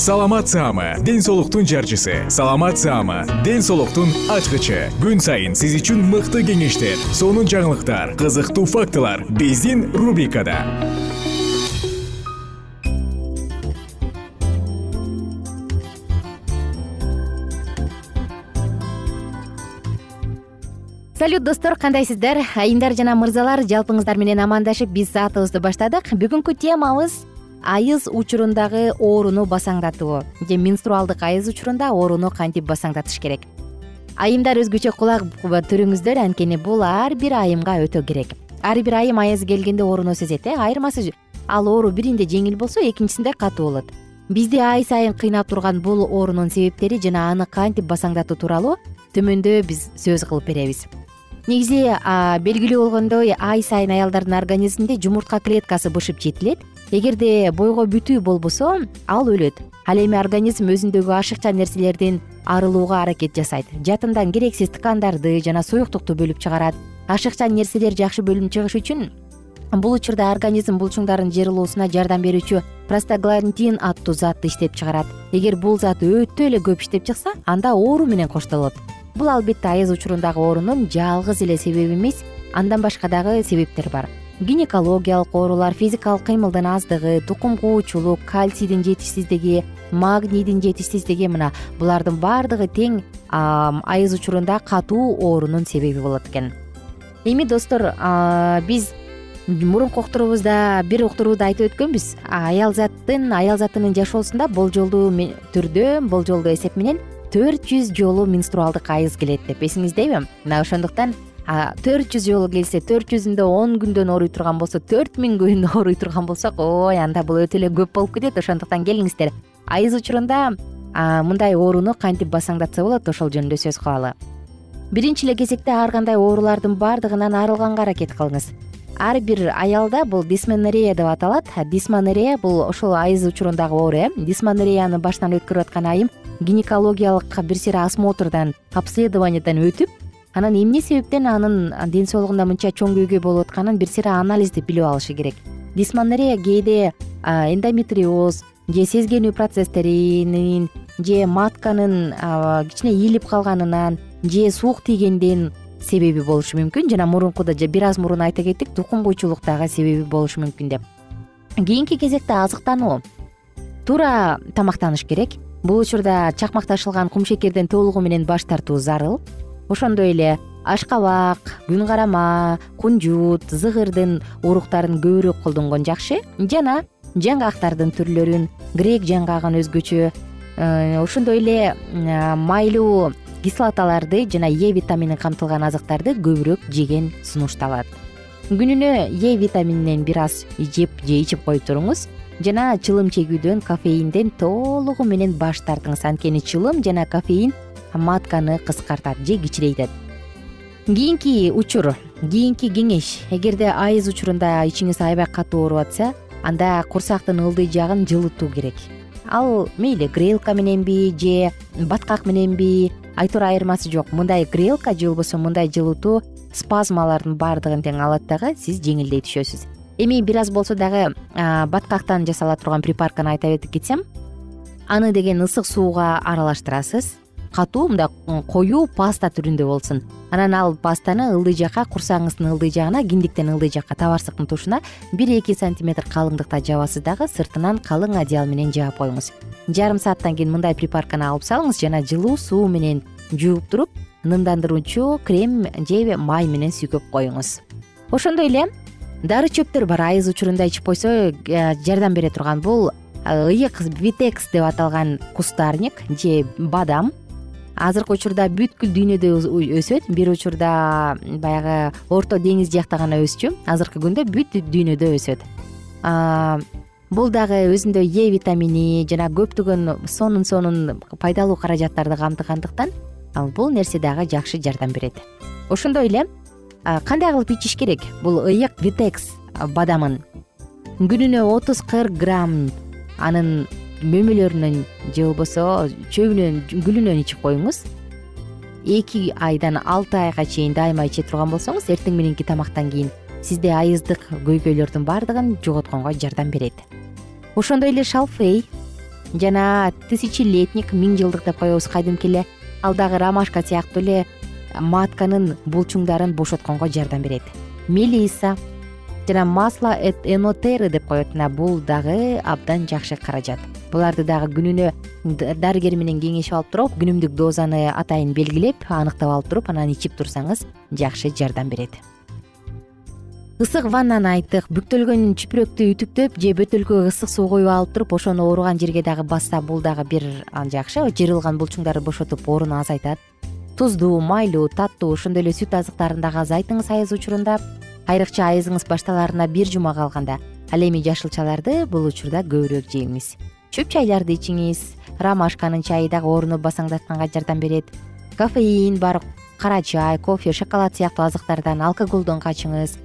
саламат саама ден соолуктун жарчысы. Саламат саама ден соолуктун ачкычы. Күн сайын сиз үчүн мыкты кеңештер сонун жаңылыктар кызыктуу фактылар биздин рубрикада. Салют достор кандайсыздар? Айымдар жана мырзалар жалпыңыздар менен амандашып биз саатыбызды баштадык. Бүгүнкү темабыз айыз учурундагы ооруну басаңдатуу же менструалдык айыз учурунда ооруну кантип басаңдатыш керек? Айымдар өзгөчө кулак түрүңүздөр анткени бул ар бир айымга өтө керек. Ар бир айым аязы келгенде ооруну сезет э? Айырмасы ал оору биринде жеңил болсо экинчисинде катуу болот. Бизди ай сайын кыйнап турган бул оорунун себептери жана аны кантип басаңдатуу тууралуу төмөндө биз сөз кылып беребиз. Негизи белгилүү болгондой ай сайын аялдардын организминде жумуртка клеткасы бышып жетилет эгерде бойго бүтүү болбосо ал өлөт. Ал эми организм өзүндөгү ашыкча нерселерден арылууга аракет жасайт. Жатындан керексиз ткандарды жана суюктукту бөлүп чыгарат. Ашыкча нерселер жакшы бөлүнүп чыгыш үчүн бул учурда организм булчуңдардын жырылуусуна жардам берүүчү простаглантин аттуу затты иштеп чыгарат. Эгер бул зат өтө эле көп иштеп чыкса анда оору менен коштолот. Бул албетте айыз учурундагы оорунун жалгыз эле себеби эмес андан башка дагы себептер бар гинекологиялык оорулар физикалык кыймылдын аздыгы тукум куучулук кальцийдин жетишсиздиги магнийдин жетишсиздиги мына булардын баардыгы тең айыз учурунда катуу оорунун себеби болот экен. Эми достор биз мурунку уктуруубузда бир уктурууда айтып өткөнбүз. Аял заттын аял затынын жашоосунда болжолдуу түрдө болжолдуу эсеп менен төрт жүз жолу менструалдык айыз келет деп эсиңиздеби мына ошондуктан төрт жүз жолу келсе төрт жүзүндө он күндөн ооруй турган болсо төрт миң күн ооруй турган болсок ой анда бул өтө эле көп болуп кетет ошондуктан келиңиздер. Айыз учурунда мындай ооруну кантип басаңдатса болот ошол жөнүндө сөз кылалы. Биринчи эле кезекте ар кандай оорулардын баардыгынан арылганга аракет кылыңыз. Ар бир аялда бул дисмонорея деп аталат. Дисмонорея бул ошол айыз учурундагы оору э? Дисмонореяны баштан өткөрүп аткан айым гинекологиялык бир сыйра осмотрдан обследованиядан өтүп анан эмне себептен анын ден соолугунда мынча чоң көйгөй болуп атканын бир сыйра анализди билип алышы керек? Дисмонорея кээде эндометриоз же сезгенүү процесстеринин же матканын кичине ийилип калганынан же суук тийгенден себеби болушу мүмкүн. Жана мурункуда бир аз мурун айта кеттик тукум куйчулук дагы себеби болушу мүмкүн деп. Кийинки кезекте азыктануу. Туура тамактаныш керек. Бул учурда чакмакташылган кумшекерден толугу менен баш тартуу зарыл ошондой эле ашкабак күн карама кунжут зыгырдын уруктарын көбүрөөк колдонгон жакшы. Жана жаңгактардын түрлөрүн грек жаңгагын өзгөчө э, ошондой эле майлуу кислоталарды жана е витамини камтылган азыктарды көбүрөөк жеген сунушталат. Күнүнө е витамининен бир аз жеп же ичип коюп туруңуз. Жана чылым чегүүдөн кофеинден толугу менен баш тартыңыз. Анткени чылым жана кофеин матканы кыскартат же кичирейтет. Кийинки учур кийинки кеңеш. Эгерде айыз учурунда ичиңиз аябай катуу ооруп атса анда курсактын ылдый жагын жылытуу керек. Ал мейли грелка мененби же баткак мененби айтор айырмасы жок. Мындай грелка же болбосо мындай жылытуу спазмалардын баардыгын тең алат дагы сиз жеңилдей түшөсүз. Эми бир аз болсо дагы баткактан жасала турган припарканы айта кетсем аны деген ысык сууга аралаштырасыз катуу мындай коюу паста түрүндө болсун. Анан ал пастаны ылдый жакка курсагыңыздын ылдый жагына киндиктен ылдый жакка табарсыктын тушуна бир эки сантиметр калыңдыкта жабасыз дагы сыртынан калың одеял менен жаап коюңуз. Жарым сааттан кийин мындай припарканы алып салыңыз жана жылуу суу менен жууп туруп нымдандыруучу крем же май менен сүйкөп коюңуз. Ошондой эле дары чөптөр бар айыз учурунда ичип койсо э, жардам бере турган бул э, ыйык витекс деп аталган кустарник же бадам азыркы учурда бүткүл дүйнөдө өсөт. Бир учурда баягы орто деңиз жакта гана өсчү. Азыркы күндө бүт дүйнөдө өсөт. Бул дагы өзүндө е витамини жана көптөгөн сонун сонун пайдалуу каражаттарды камтыгандыктан бул нерсе дагы жакшы жардам берет. Ошондой эле кандай кылып ичиш керек? Бул ыйык витекс бадамын. Күнүнө отуз кырк грамм анын мөмөлөрүнөн же болбосо чөбүнөн гүлүнөн ичип коюңуз. Эки айдан алты айга чейин дайыма иче турган болсоңуз эртең мененки тамактан кийин сизде айыздык көйгөйлөрдүн баардыгын жоготконго жардам берет. Ошондой эле шалфей жана тысячелетник миң жылдык деп коебуз кадимки эле ал дагы ромашка сыяктуу эле матканын булчуңдарын бошотконго жардам берет. Мелиса жана масло энотеры деп коет. Мына бул дагы абдан жакшы каражат. Буларды дагы күнүнө дарыгер менен кеңешип алып туруп күнүмдүк дозаны атайын белгилеп аныктап алып туруп анан ичип турсаңыз жакшы жардам берет. Ысык ваннаны айттык бүктөлгөн чүпүрөктү үтүктөп же бөтөлкөгө ысык суу коюп алып туруп ошону ооруган жерге дагы басса бул дагы бир жакшы. Жырылган булчуңдарды бошотуп ооруну азайтат. Туздуу майлуу таттуу ошондой эле сүт азыктарын дагы азайтыңыз айыз учурунда айрыкча айызыңыз башталаарына бир жума калганда ал эми жашылчаларды бул учурда көбүрөөк жеңиз чөп чайларды ичиңиз ромашканын чайы дагы ооруну басаңдатканга жардам берет. Кофеин бар кара чай кофе шоколад сыяктуу азыктардан алкоголдон качыңыз.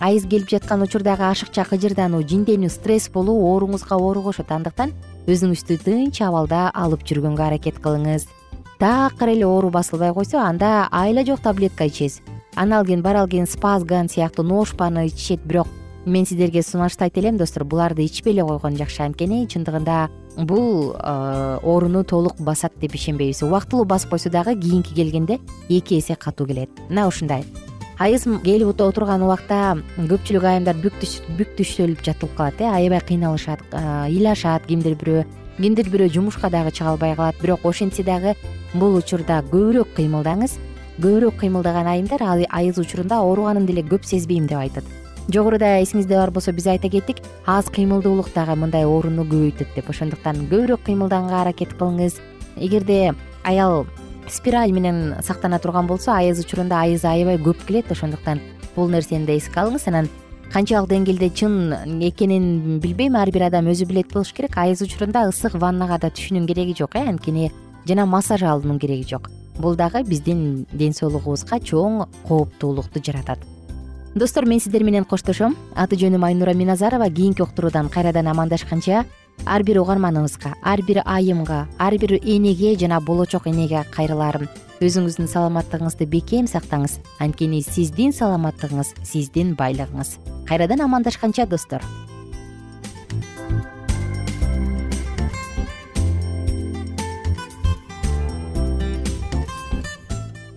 Айыз келип жаткан учурдагы ашыкча кыжырдануу жинденүү стресс болуу ооруңузга оору кошот андыктан өзүңүздү тынч абалда алып жүргөнгө аракет кылыңыз. Такыр эле оору басылбай койсо анда айла жок таблетка ичесиз аналгин баралгин спазган сыяктуу ношпаны ичишет. Бирок мен сиздерге сунуштайт элем достор буларды ичпей эле койгон жакшы анткени чындыгында бул э, ооруну толук басат деп ишенбейбиз. Убактылуу басып койсо дагы кийинки келгенде эки эсе катуу келет. Мына ушундай. Айыз келип отурган убакта көпчүлүк айымдар бүк түштөлүп жатылып калат э. Аябай кыйналышат э, ыйлашат кимдир бирөө кимдир бирөө жумушка дагы чыга албай калат. Бирок ошентсе дагы бул учурда көбүрөөк кыймылдаңыз көбүрөөк кыймылдаган айымдар айыз учурунда ооруганын деле көп сезбейм деп айтат. Жогоруда эсиңизде бар болсо биз айта кеттик аз кыймылдуулук дагы мындай ооруну көбөйтөт деп. Ошондуктан көбүрөөк кыймылдаганга аракет кылыңыз. Эгерде аял спираль менен сактана турган болсо айыз учурунда айызы аябай көп келет. Ошондуктан бул нерсени да эске алыңыз. Анан канчалык деңгээлде чын экенин билбейм. Ар бир адам өзү билет болуш керек. Айыз учурунда ысык ваннага да түшүүнүн кереги жок э. Анткени жана массаж алуунун кереги жок бул дагы биздин ден соолугубузга чоң кооптуулукту жаратат. Достор мен сиздер менен коштошом. Аты жөнүм айнура миназарова. Кийинки уктуруудан кайрадан амандашканча ар бир угарманыбызга ар бир айымга ар бир энеге жана болочок энеге кайрыларым. Өзүңүздүн саламаттыгыңызды бекем сактаңыз. Анткени сиздин саламаттыгыңыз сиздин байлыгыңыз. Кайрадан амандашканча достор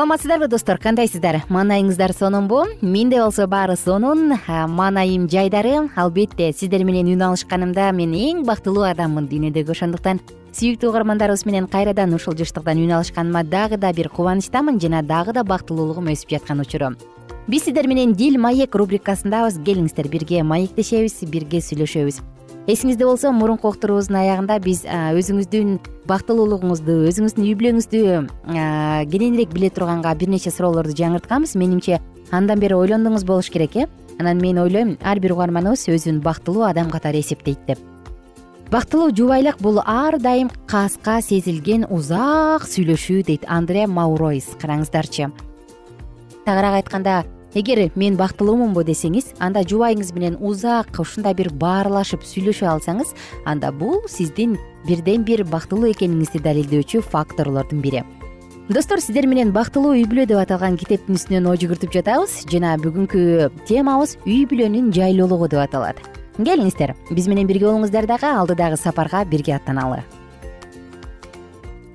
саламатсыздарбы достор? Кандайсыздар? Маанайыңыздар сонунбу менде болсо баары сонун. Маанайым жайдары. Албетте сиздер менен үн алышканымда мен эң бактылуу адаммын дүйнөдөгү ошондуктан. Сүйүктүү угармандарыбыз менен кайрадан ушул жыштыктан үн алышканыма дагы да бир кубанычтамын жана дагы да бактылуулугум өсүп жаткан учуру. Биз сиздер менен дил маек рубрикасындабыз. Келиңиздер бирге маектешебиз бирге сүйлөшөбүз эсиңизде болсо мурунку уктуруубуздун аягында биз өзүңүздүн бактылуулугуңузду өзүңүздүн үй бүлөңүздү кененирээк биле турганга бир нече суроолорду жаңыртканбыз. Менимче андан бери ойлондуңуз болуш керек э? Анан мен ойлойм ар бир угарманыбыз өзүн бактылуу адам катары эсептейт деп. Бактылуу жубайлык бул ар дайым кааска сезилген узак сүйлөшүү дейт. Андре мауройс караңыздарчы. Тагыраак айтканда эгер мен бактылуумунбу десеңиз анда жубайыңыз менен узак ушундай бир баарлашып сүйлөшө алсаңыз анда бул сиздин бирден бир бактылуу экениңизди далилдөөчү факторлордун бири. Достор сиздер менен бактылуу үй бүлө деп аталган китептин үстүнөн ой жүгүртүп жатабыз. Жана бүгүнкү темабыз үй бүлөнүн жайлуулугу деп аталат. Келиңиздер биз менен бирге болуңуздар дагы алдыдагы сапарга бирге аттаналы.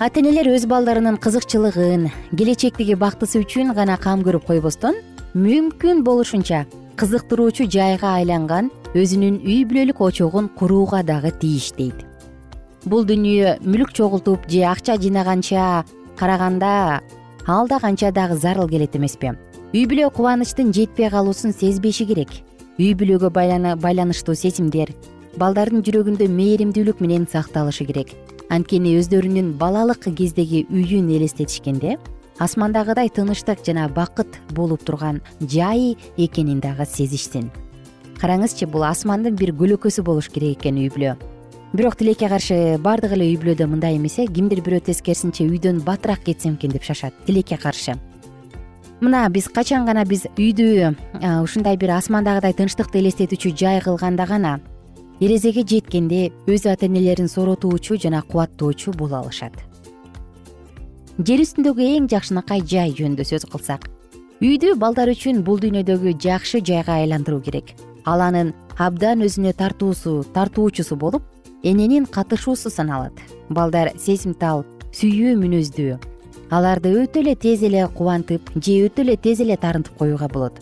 Ата энелер өз балдарынын кызыкчылыгын келечектеги бактысы үчүн гана кам көрүп койбостон мүмкүн болушунча кызыктыруучу жайга айланган өзүнүн үй бүлөлүк очогун курууга дагы тийиштейт бул дүнүйө мүлк чогултуп же акча жыйнаганча караганда ал да канча дагы зарыл келет эмеспи. Үй бүлө кубанычтын жетпей калуусун сезбеши керек. Үй бүлөгө байланыштуу сезимдер балдардын жүрөгүндө мээримдүүлүк менен сакталышы керек. Анткени өздөрүнүн балалык кездеги үйүн элестетишкенде асмандагыдай тынычтык жана бакыт болуп турган жай экенин дагы сезишсин. Караңызчы бул асмандын бир көлөкөсү болуш керек экен үй бүлө бирок тилекке каршы баардык эле үй бүлөдө мындай эмес э кимдир бирөө тескерисинче үйдөн батыраак кетсем экен деп шашат тилекке каршы. Мына биз качан гана биз үйдү ушундай бир асмандагыдай тынчтыкты элестетүүчү жай кылганда гана эрезеге жеткенде өз ата энелерин сооротуучу жана кубаттоочу боло алышат жер үстүндөгү эң жакшынакай жай жөнүндө сөз кылсак үйдү балдар үчүн бул дүйнөдөгү жакшы жайга айландыруу керек. Ал анын абдан өзүнө тартуусу тартуучусу болуп эненин катышуусу саналат. Балдар сезимтал сүйүү мүнөздүү. Аларды өтө эле тез эле кубантып же өтө эле тез эле таарынтып коюуга болот.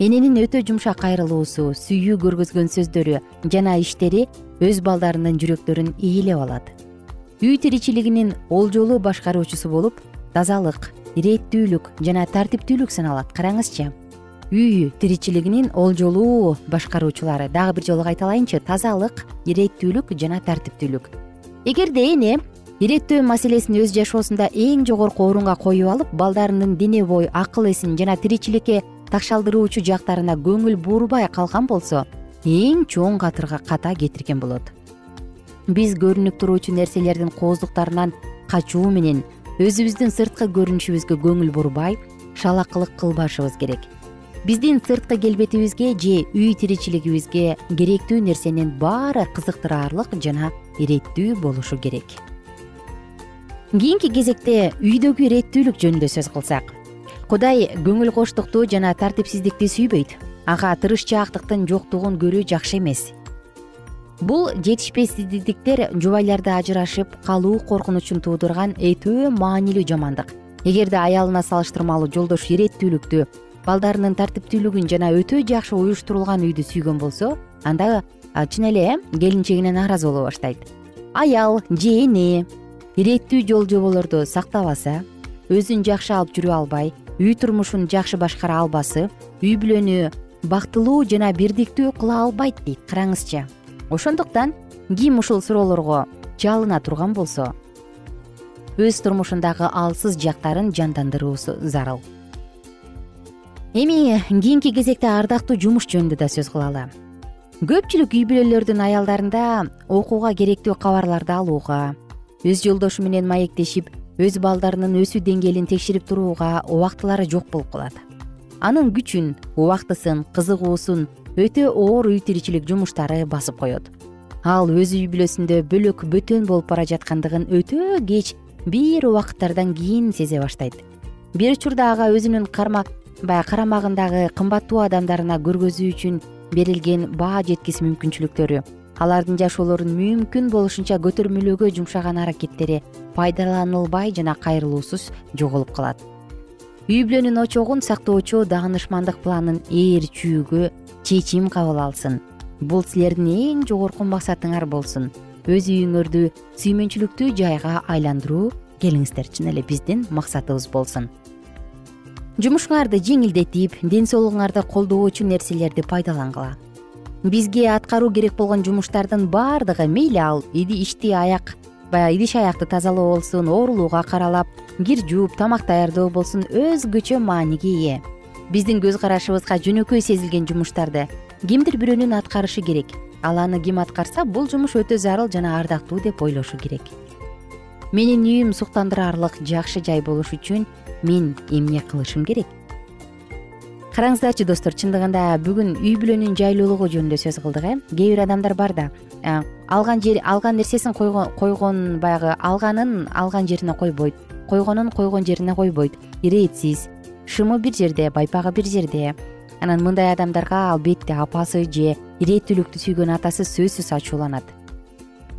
Эненин өтө жумшак кайрылуусу сүйүү көргөзгөн сөздөрү жана иштери өз балдарынын жүрөктөрүн ээлеп алат үй тиричилигинин олжолуу башкаруучусу болуп тазалык иреттүүлүк жана тартиптүүлүк саналат. Караңызчы үй тиричилигинин олжолуу башкаруучулары дагы бир жолу кайталайынчы. Тазалык иреттүүлүк жана тартиптүүлүк. Эгерде эне иреттөө маселесин өз жашоосунда эң жогорку орунга коюп алып балдарынын дене бой акыл эсин жана тиричиликке такшалдыруучу жактарына көңүл бурбай калган болсо эң чоң катырга ката кетирген болот биз көрүнүп туруучу нерселердин кооздуктарынан качуу менен өзүбүздүн сырткы көрүнүшүбүзгө көңүл бурбай шалакылык кылбашыбыз керек. Биздин сырткы келбетибизге же үй тиричилигибизге керектүү нерсенин баары кызыктыраарлык жана иреттүү болушу керек. Кийинки кезекте үйдөгү иреттүүлүк жөнүндө сөз кылсак. Кудай көңүл коштукту жана тартипсиздикти сүйбөйт. Ага тырышчаактыктын жоктугун көрүү жакшы эмес бул жетишпесиздиктер жубайларда ажырашып калуу коркунучун туудурган өтө маанилүү жамандык. Эгерде аялына салыштырмалуу жолдош иреттүүлүктү балдарынын тартиптүүлүгүн жана өтө жакшы уюштурулган үйдү сүйгөн болсо анда чын эле келинчегине нааразы боло баштайт. Аял же эне иреттүү жол жоболорду сактабаса өзүн жакшы алып жүрө албай үй турмушун жакшы башкара албасы үй бүлөнү бактылуу жана бирдиктүү кыла албайт дейт караңызчы ошондуктан ким ушул суроолорго жалына турган болсо өз турмушундагы алсыз жактарын жандандыруусу зарыл. Эми кийинки кезекте ардактуу жумуш жөнүндө да сөз кылалы. Көпчүлүк үй бүлөлөрдүн аялдарында окууга керектүү кабарларды алууга өз жолдошу менен маектешип өз балдарынын өсүү деңгээлин текшерип турууга убактылары жок болуп калат. Анын күчүн убактысын кызыгуусун өтө оор үй тиричилик жумуштары басып коет. Ал өз үй бүлөсүндө бөлөк бөтөн болуп бара жаткандыгын өтө кеч бир убакыттардан кийин сезе баштайт. Бир учурда ага өзүнүн баягы карамагындагы кымбаттуу адамдарына көргөзүү үчүн берилген баа жеткис мүмкүнчүлүктөрү алардын жашоолорун мүмкүн болушунча көтөрмөлөөгө жумшаган аракеттери пайдаланылбай жана кайрылуусуз жоголуп калат үй бүлөнүн очогун сактоочу даанышмандык планын ээрчүүгө чечим кабыл алсын. Бул силердин эң жогорку максатыңар болсун. Өз үйүңөрдү сүймөнчүлүктүү жайга айландыруу келиңиздер чын эле биздин максатыбыз болсун. Жумушуңарды жеңилдетип ден соолугуңарды колдоочу нерселерди пайдалангыла. Бизге аткаруу керек болгон жумуштардын баардыгы мейли ал ишти аяк баягы идиш аякты тазалоо болсун оорулууга каралап кир жууп тамак даярдоо болсун өзгөчө мааниге ээ биздин көз карашыбызга жөнөкөй сезилген жумуштарды кимдир бирөөнүн аткарышы керек. Ал аны ким аткарса бул жумуш өтө зарыл жана ардактуу деп ойлошу керек. Менин үйүм суктандыраарлык жакшы жай болуш үчүн мен эмне кылышым керек караңыздарчы достор чындыгында бүгүн үй бүлөнүн жайлуулугу жөнүндө сөз кылдык э? Кээ бир адамдар бар да алган жер алган нерсесин койгон баягы алганын алган жерине койбойт койгонун койгон жерине койбойт. Иретсиз шымы бир жерде байпагы бир жерде. Анан мындай адамдарга албетте апасы же иреттүүлүктү сүйгөн атасы сөзсүз ачууланат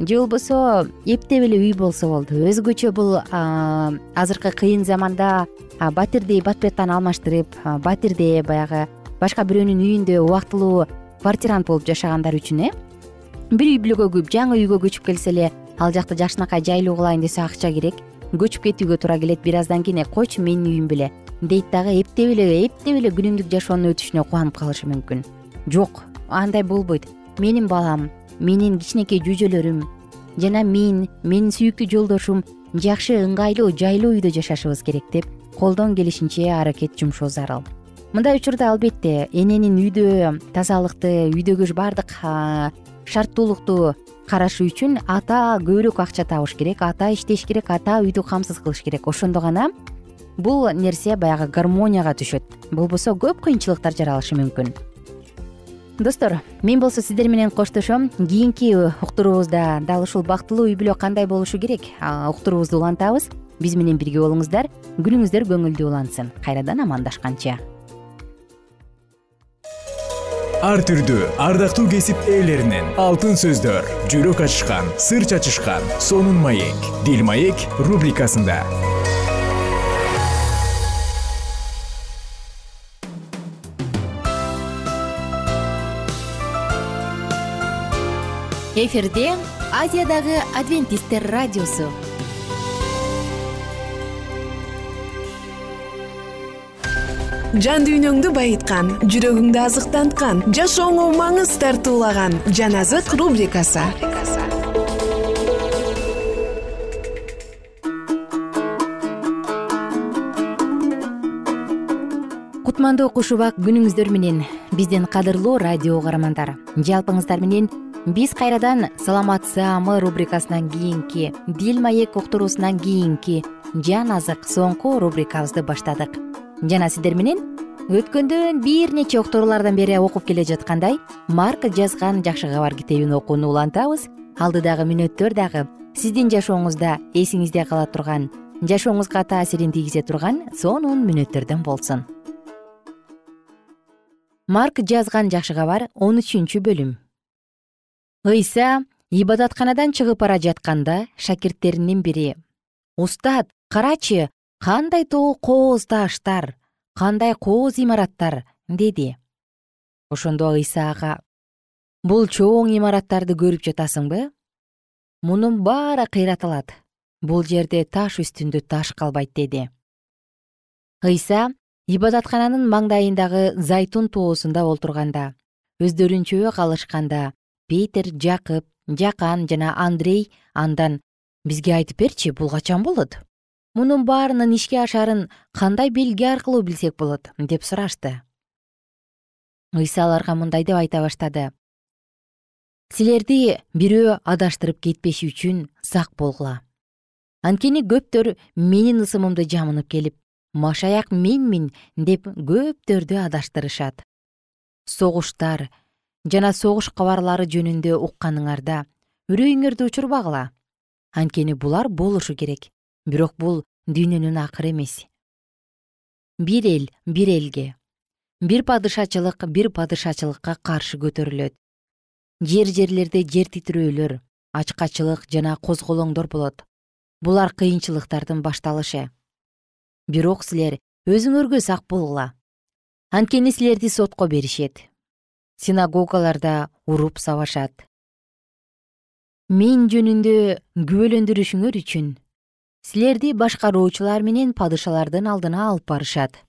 же болбосо эптеп эле үй болсо болду. Өзгөчө бул азыркы кыйын заманда батирди бат бияттан алмаштырып батирде баягы башка бирөөнүн үйүндө убактылуу квартирант болуп жашагандар үчүн э? Бир үй бүлөгө жаңы үйгө көчүп келсе эле ал жакты жакшынакай жайлуу кылайын десе акча керек. Көчүп кетүүгө туура келет бир аздан кийин э койчу менин үйүм беле дейт дагы эптеп эле эптеп эле күнүмдүк жашоонун өтүшүнө кубанып калышы мүмкүн. Жок андай болбойт. Менин балам менин кичинекей жүйжөлөрүм жана мен менин сүйүктүү жолдошум жакшы ыңгайлуу жайлуу үйдө жашашыбыз керек деп колдон келишинче аракет жумшоо зарыл мындай учурда албетте эненин үйдө тазалыкты үйдөгү баардык шарттуулукту карашы үчүн ата көбүрөөк акча табыш керек ата иштеш керек ата үйдү камсыз кылыш керек. Ошондо гана бул нерсе баягы гармонияга түшөт. Болбосо көп кыйынчылыктар жаралышы мүмкүн достор мен болсо сиздер менен коштошом. Кийинки уктуруубузда дал ушул бактылуу үй бүлө кандай болушу керек? Уктуруубузду улантабыз. Биз менен бирге болуңуздар. Күнүңүздөр көңүлдүү улансын. Кайрадан амандашканча. Ар түрдүү ардактуу кесип ээлеринен алтын сөздөр жүрөк ачышкан сыр чачышкан сонун маек. Дил маек рубрикасында эфирде азиядагы адвентисттер радиосу. Жан дүйнөңдү байыткан жүрөгүңдү азыктанткан жашооңо маңыз тартуулаган жан азык рубрикасы. Кутмандуу куш убак күнүңүздөр менен. Биздин кадырлуу радио угармандар. Жалпыңыздар менен биз кайрадан саламат саамы рубрикасынан кийинки дил маек уктуруусунан кийинки жан азык соңку рубрикабызды баштадык. Жана сиздер менен өткөндөн бир нече уктуруулардан бери окуп келе жаткандай марк жазган жакшы кабар китебин окууну улантабыз. Алдыдагы мүнөттөр дагы сиздин жашооңузда эсиңизде кала турган жашооңузга таасирин тийгизе турган сонун мүнөттөрдөн болсун. Марк жазган жакшы кабар он үчүнчү бөлүм ыйса ибадатканадан чыгып бара жатканда шакирттеринин бири устат карачы кандай тоо кооз таштар кандай кооз имараттар? деди. Ошондо ыйса ага бул чоң имараттарды көрүп жатасыңбы? Мунун баары кыйратылат бул жерде таш үстүндө таш калбайт деди. Ыйса ибадаткананын маңдайындагы зайтун тоосунда олтурганда өздөрүнчө калышканда питер жакып жакан жана андрей андан бизге айтып берчи бул качан болот? Мунун баарынын ишке ашарын кандай белги аркылуу билсек болот? Деп сурашты. Ыйса аларга мындай деп айта баштады. Силерди бирөө адаштырып кетпеши үчүн сак болгула. Анткени көптөр менин ысымымды жамынып келип машаяк менмин деп көптөрдү адаштырышат. Согуштар жана согуш кабарлары жөнүндө укканыңарда үрөйүңөрдү учурбагыла. Анткени булар болушу керек бирок бул дүйнөнүн акыры эмес. Бир эл бир элге. Бир падышачылык бир падышачылыкка каршы көтөрүлөт. Жер жерлерде жер титирөөлөр ачкачылык жана козголоңдор болот. Булар кыйынчылыктардын башталышы. Бирок силер өзүңөргө сак болгула анткени силерди сотко беришет синагогаларда уруп сабашат. Мен жөнүндө күбөлөндүрүшүңөр үчүн силерди башкаруучулар менен падышалардын алдына алып барышат.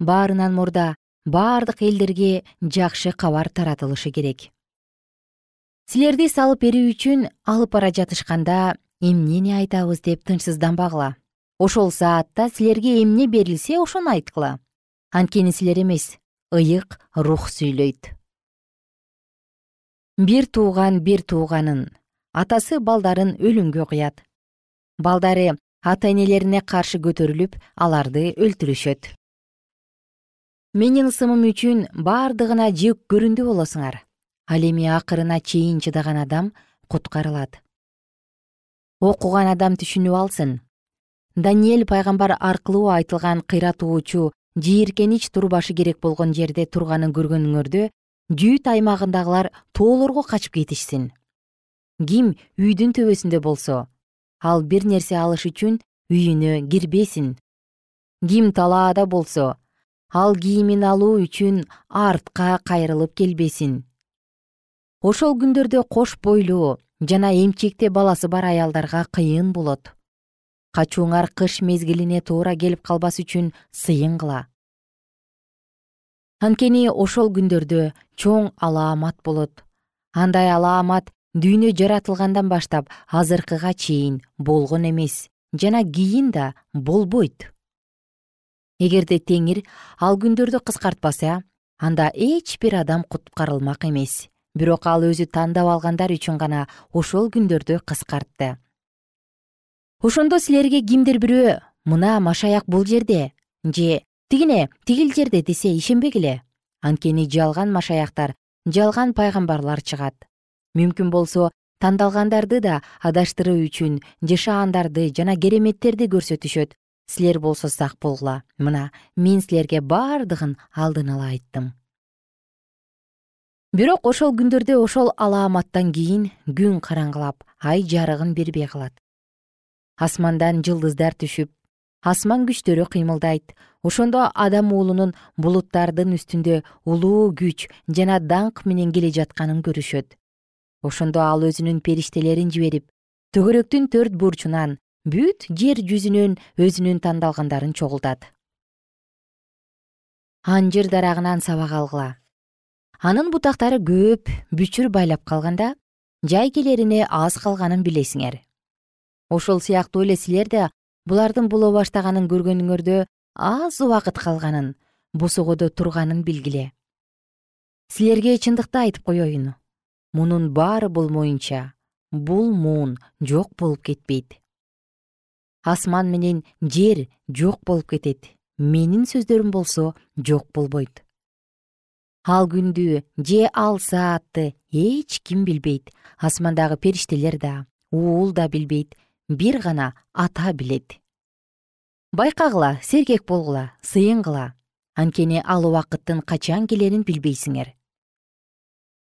Баарынан мурда бардык элдерге жакшы кабар таратылышы керек. Силерди салып берүү үчүн алып бара жатышканда эмнени айтабыз деп тынчсызданбагыла ошол саатта силерге эмне берилсе ошону айткыла. Анткени силер эмес ыйык рух сүйлөйт бир тууган бир тууганын атасы балдарын өлүмгө куят балдары ата энелерине каршы көтөрүлүп аларды өлтүрүшөт. Менин ысымым үчүн бардыгына жек көрүндү болосуңар ал эми акырына чейин чыдаган адам куткарылат. Окуган адам түшүнүп алсын. Даниэль пайгамбар аркылуу айтылган кыйратуучу жийиркенич турбашы керек болгон жерде турганын көргөнүңөрдө жүйүт аймагындагылар тоолорго качып кетишсин. Ким үйдүн төбөсүндө болсо ал бир нерсе алыш үчүн үйүнө кирбесин. Ким талаада болсо ал кийимин алуу үчүн артка кайрылып келбесин. Ошол күндөрдө кош бойлуу жана эмчекте баласы бар аялдарга кыйын болот. Качууңар кыш мезгилине туура келип калбас үчүн сыйынгыла анткени ошол күндөрдө чоң алаамат болот. Андай алаамат дүйнө жаратылгандан баштап азыркыга чейин болгон эмес жана кийин да болбойт. Эгерде теңир ал күндөрдү кыскартпаса анда эч бир адам куткарылмак эмес. Бирок ал өзү тандап алгандар үчүн гана ошол күндөрдү кыскартты. Ошондо силерге кимдир бирөө мына машаяк бул жерде же тигине тигил жерде десе ишенбегиле. Анткени жалган машаяктар жалган пайгамбарлар чыгат. Мүмкүн болсо тандалгандарды да адаштыруу үчүн жашаандарды жана кереметтерди көрсөтүшөт. Силер болсо сак болгула. Мына мен силерге бардыгын алдын ала айттым. Бирок ошол күндөрдө ошол алааматтан кийин күн караңгылап ай жарыгын бербей калат. Асмандан жылдыздар түшүп асман күчтөрү кыймылдайт. Ошондо адам уулунун булуттардын үстүндө улуу күч жана даңк менен келе жатканын көрүшөт. Ошондо ал өзүнүн периштелерин жиберип төгөрөктүн төрт бурчунан бүт жер жүзүнөн өзүнүн тандалгандарын чогултат. Анжыр дарагынан сабак алгыла. Анын бутактары көп бүчүр байлап калганда жай келерине аз калганын билесиңер. Ошол сыяктуу эле силер да булардын боло баштаганын көргөнүңөрдө аз убакыт калганын босогодо турганын билгиле. Силерге чындыкты айтып коеюн мунун баары болмоюнча бул муун жок болуп кетпейт. Асман менен жер жок болуп кетет. Менин сөздөрүм болсо жок болбойт. Ал күндү же ал саатты эч ким билбейт. Асмандагы периштелер да уул да билбейт бир гана ата билет. Байкагыла сергек болгула сыйынгыла анткени ал убакыттын качан келерин билбейсиңер.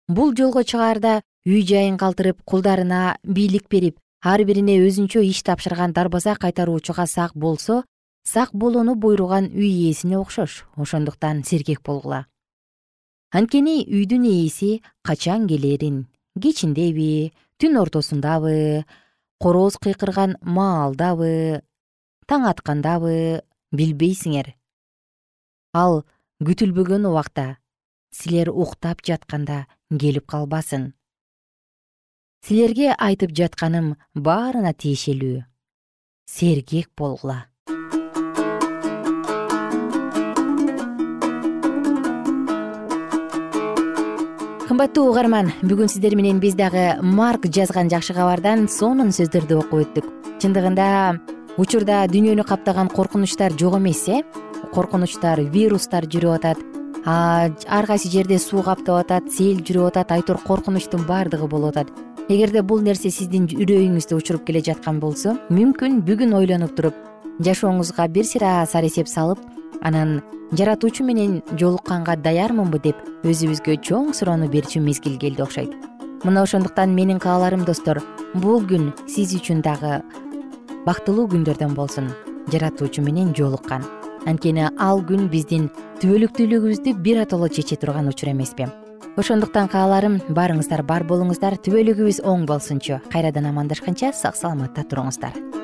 Бул жолго чыгаарда үй жайын калтырып кулдарына бийлик берип ар бирине өзүнчө иш тапшырган дарбаза кайтаруучуга сак болсо сак болууну буйруган үй ээсине окшош. Ошондуктан сергек болгула. Анткени үйдүн ээси качан келерин? Кечиндеби түн ортосундабы короз кыйкырган маалдабы таң аткандабы билбейсиңер. Ал күтүлбөгөн убакта силер уктап жатканда келип калбасын. Силерге айтып жатканым баарына тиешелүү. Сергек болгула кымбаттуу угарман бүгүн сиздер менен биз дагы марк жазган жакшы кабардан сонун сөздөрдү окуп өттүк. Чындыгында учурда дүйнөнү каптаган коркунучтар жок эмес э? Коркунучтар вирустар жүрүп атат ар кайсы жерде суу каптап атат сел жүрүп атат айтор коркунучтун баардыгы болуп атат. Эгерде бул нерсе сиздин үрөйүңүздү учуруп келе жаткан болсо мүмкүн бүгүн ойлонуп туруп жашооңузга бир сыйра сар эсеп салып анан жаратуучу менен жолукканга даярмынбы деп өзүбүзгө чоң суроону берчү мезгил келди окшойт мына ошондуктан менин кааларым достор бул күн сиз үчүн дагы бактылуу күндөрдөн болсун жаратуучу менен жолуккан. Анткени ал күн биздин түбөлүктүүлүгүбүздү биротоло чече турган учур эмеспи. Ошондуктан кааларым баарыңыздар бар болуңуздар түбөлүгүбүз оң болсунчу. Кайрадан амандашканча сак саламатта туруңуздар